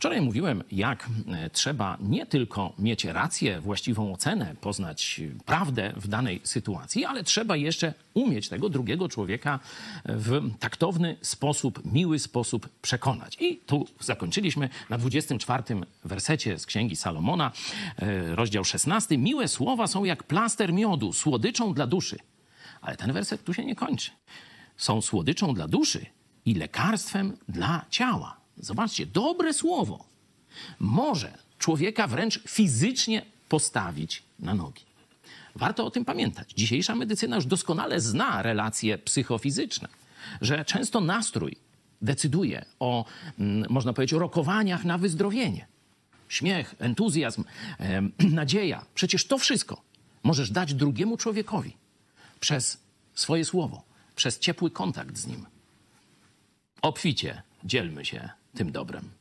Wczoraj mówiłem, jak e, trzeba nie tylko mieć rację, właściwą ocenę, poznać prawdę w danej sytuacji, ale trzeba jeszcze umieć tego drugiego człowieka w taktowny sposób, miły sposób przekonać. I tu zakończyliśmy na 24 wersecie z Księgi Salomona, e, rozdział 16. Miłe słowa są jak plaster miodu, słodyczą dla duszy. Ale ten werset tu się nie kończy. Są słodyczą dla duszy i lekarstwem dla ciała. Zobaczcie, dobre słowo może człowieka wręcz fizycznie postawić na nogi. Warto o tym pamiętać. Dzisiejsza medycyna już doskonale zna relacje psychofizyczne, że często nastrój decyduje o, mm, można powiedzieć, o rokowaniach na wyzdrowienie. Śmiech, entuzjazm, nadzieja. Przecież to wszystko możesz dać drugiemu człowiekowi przez swoje słowo, przez ciepły kontakt z nim. Obficie dzielmy się tym dobrem.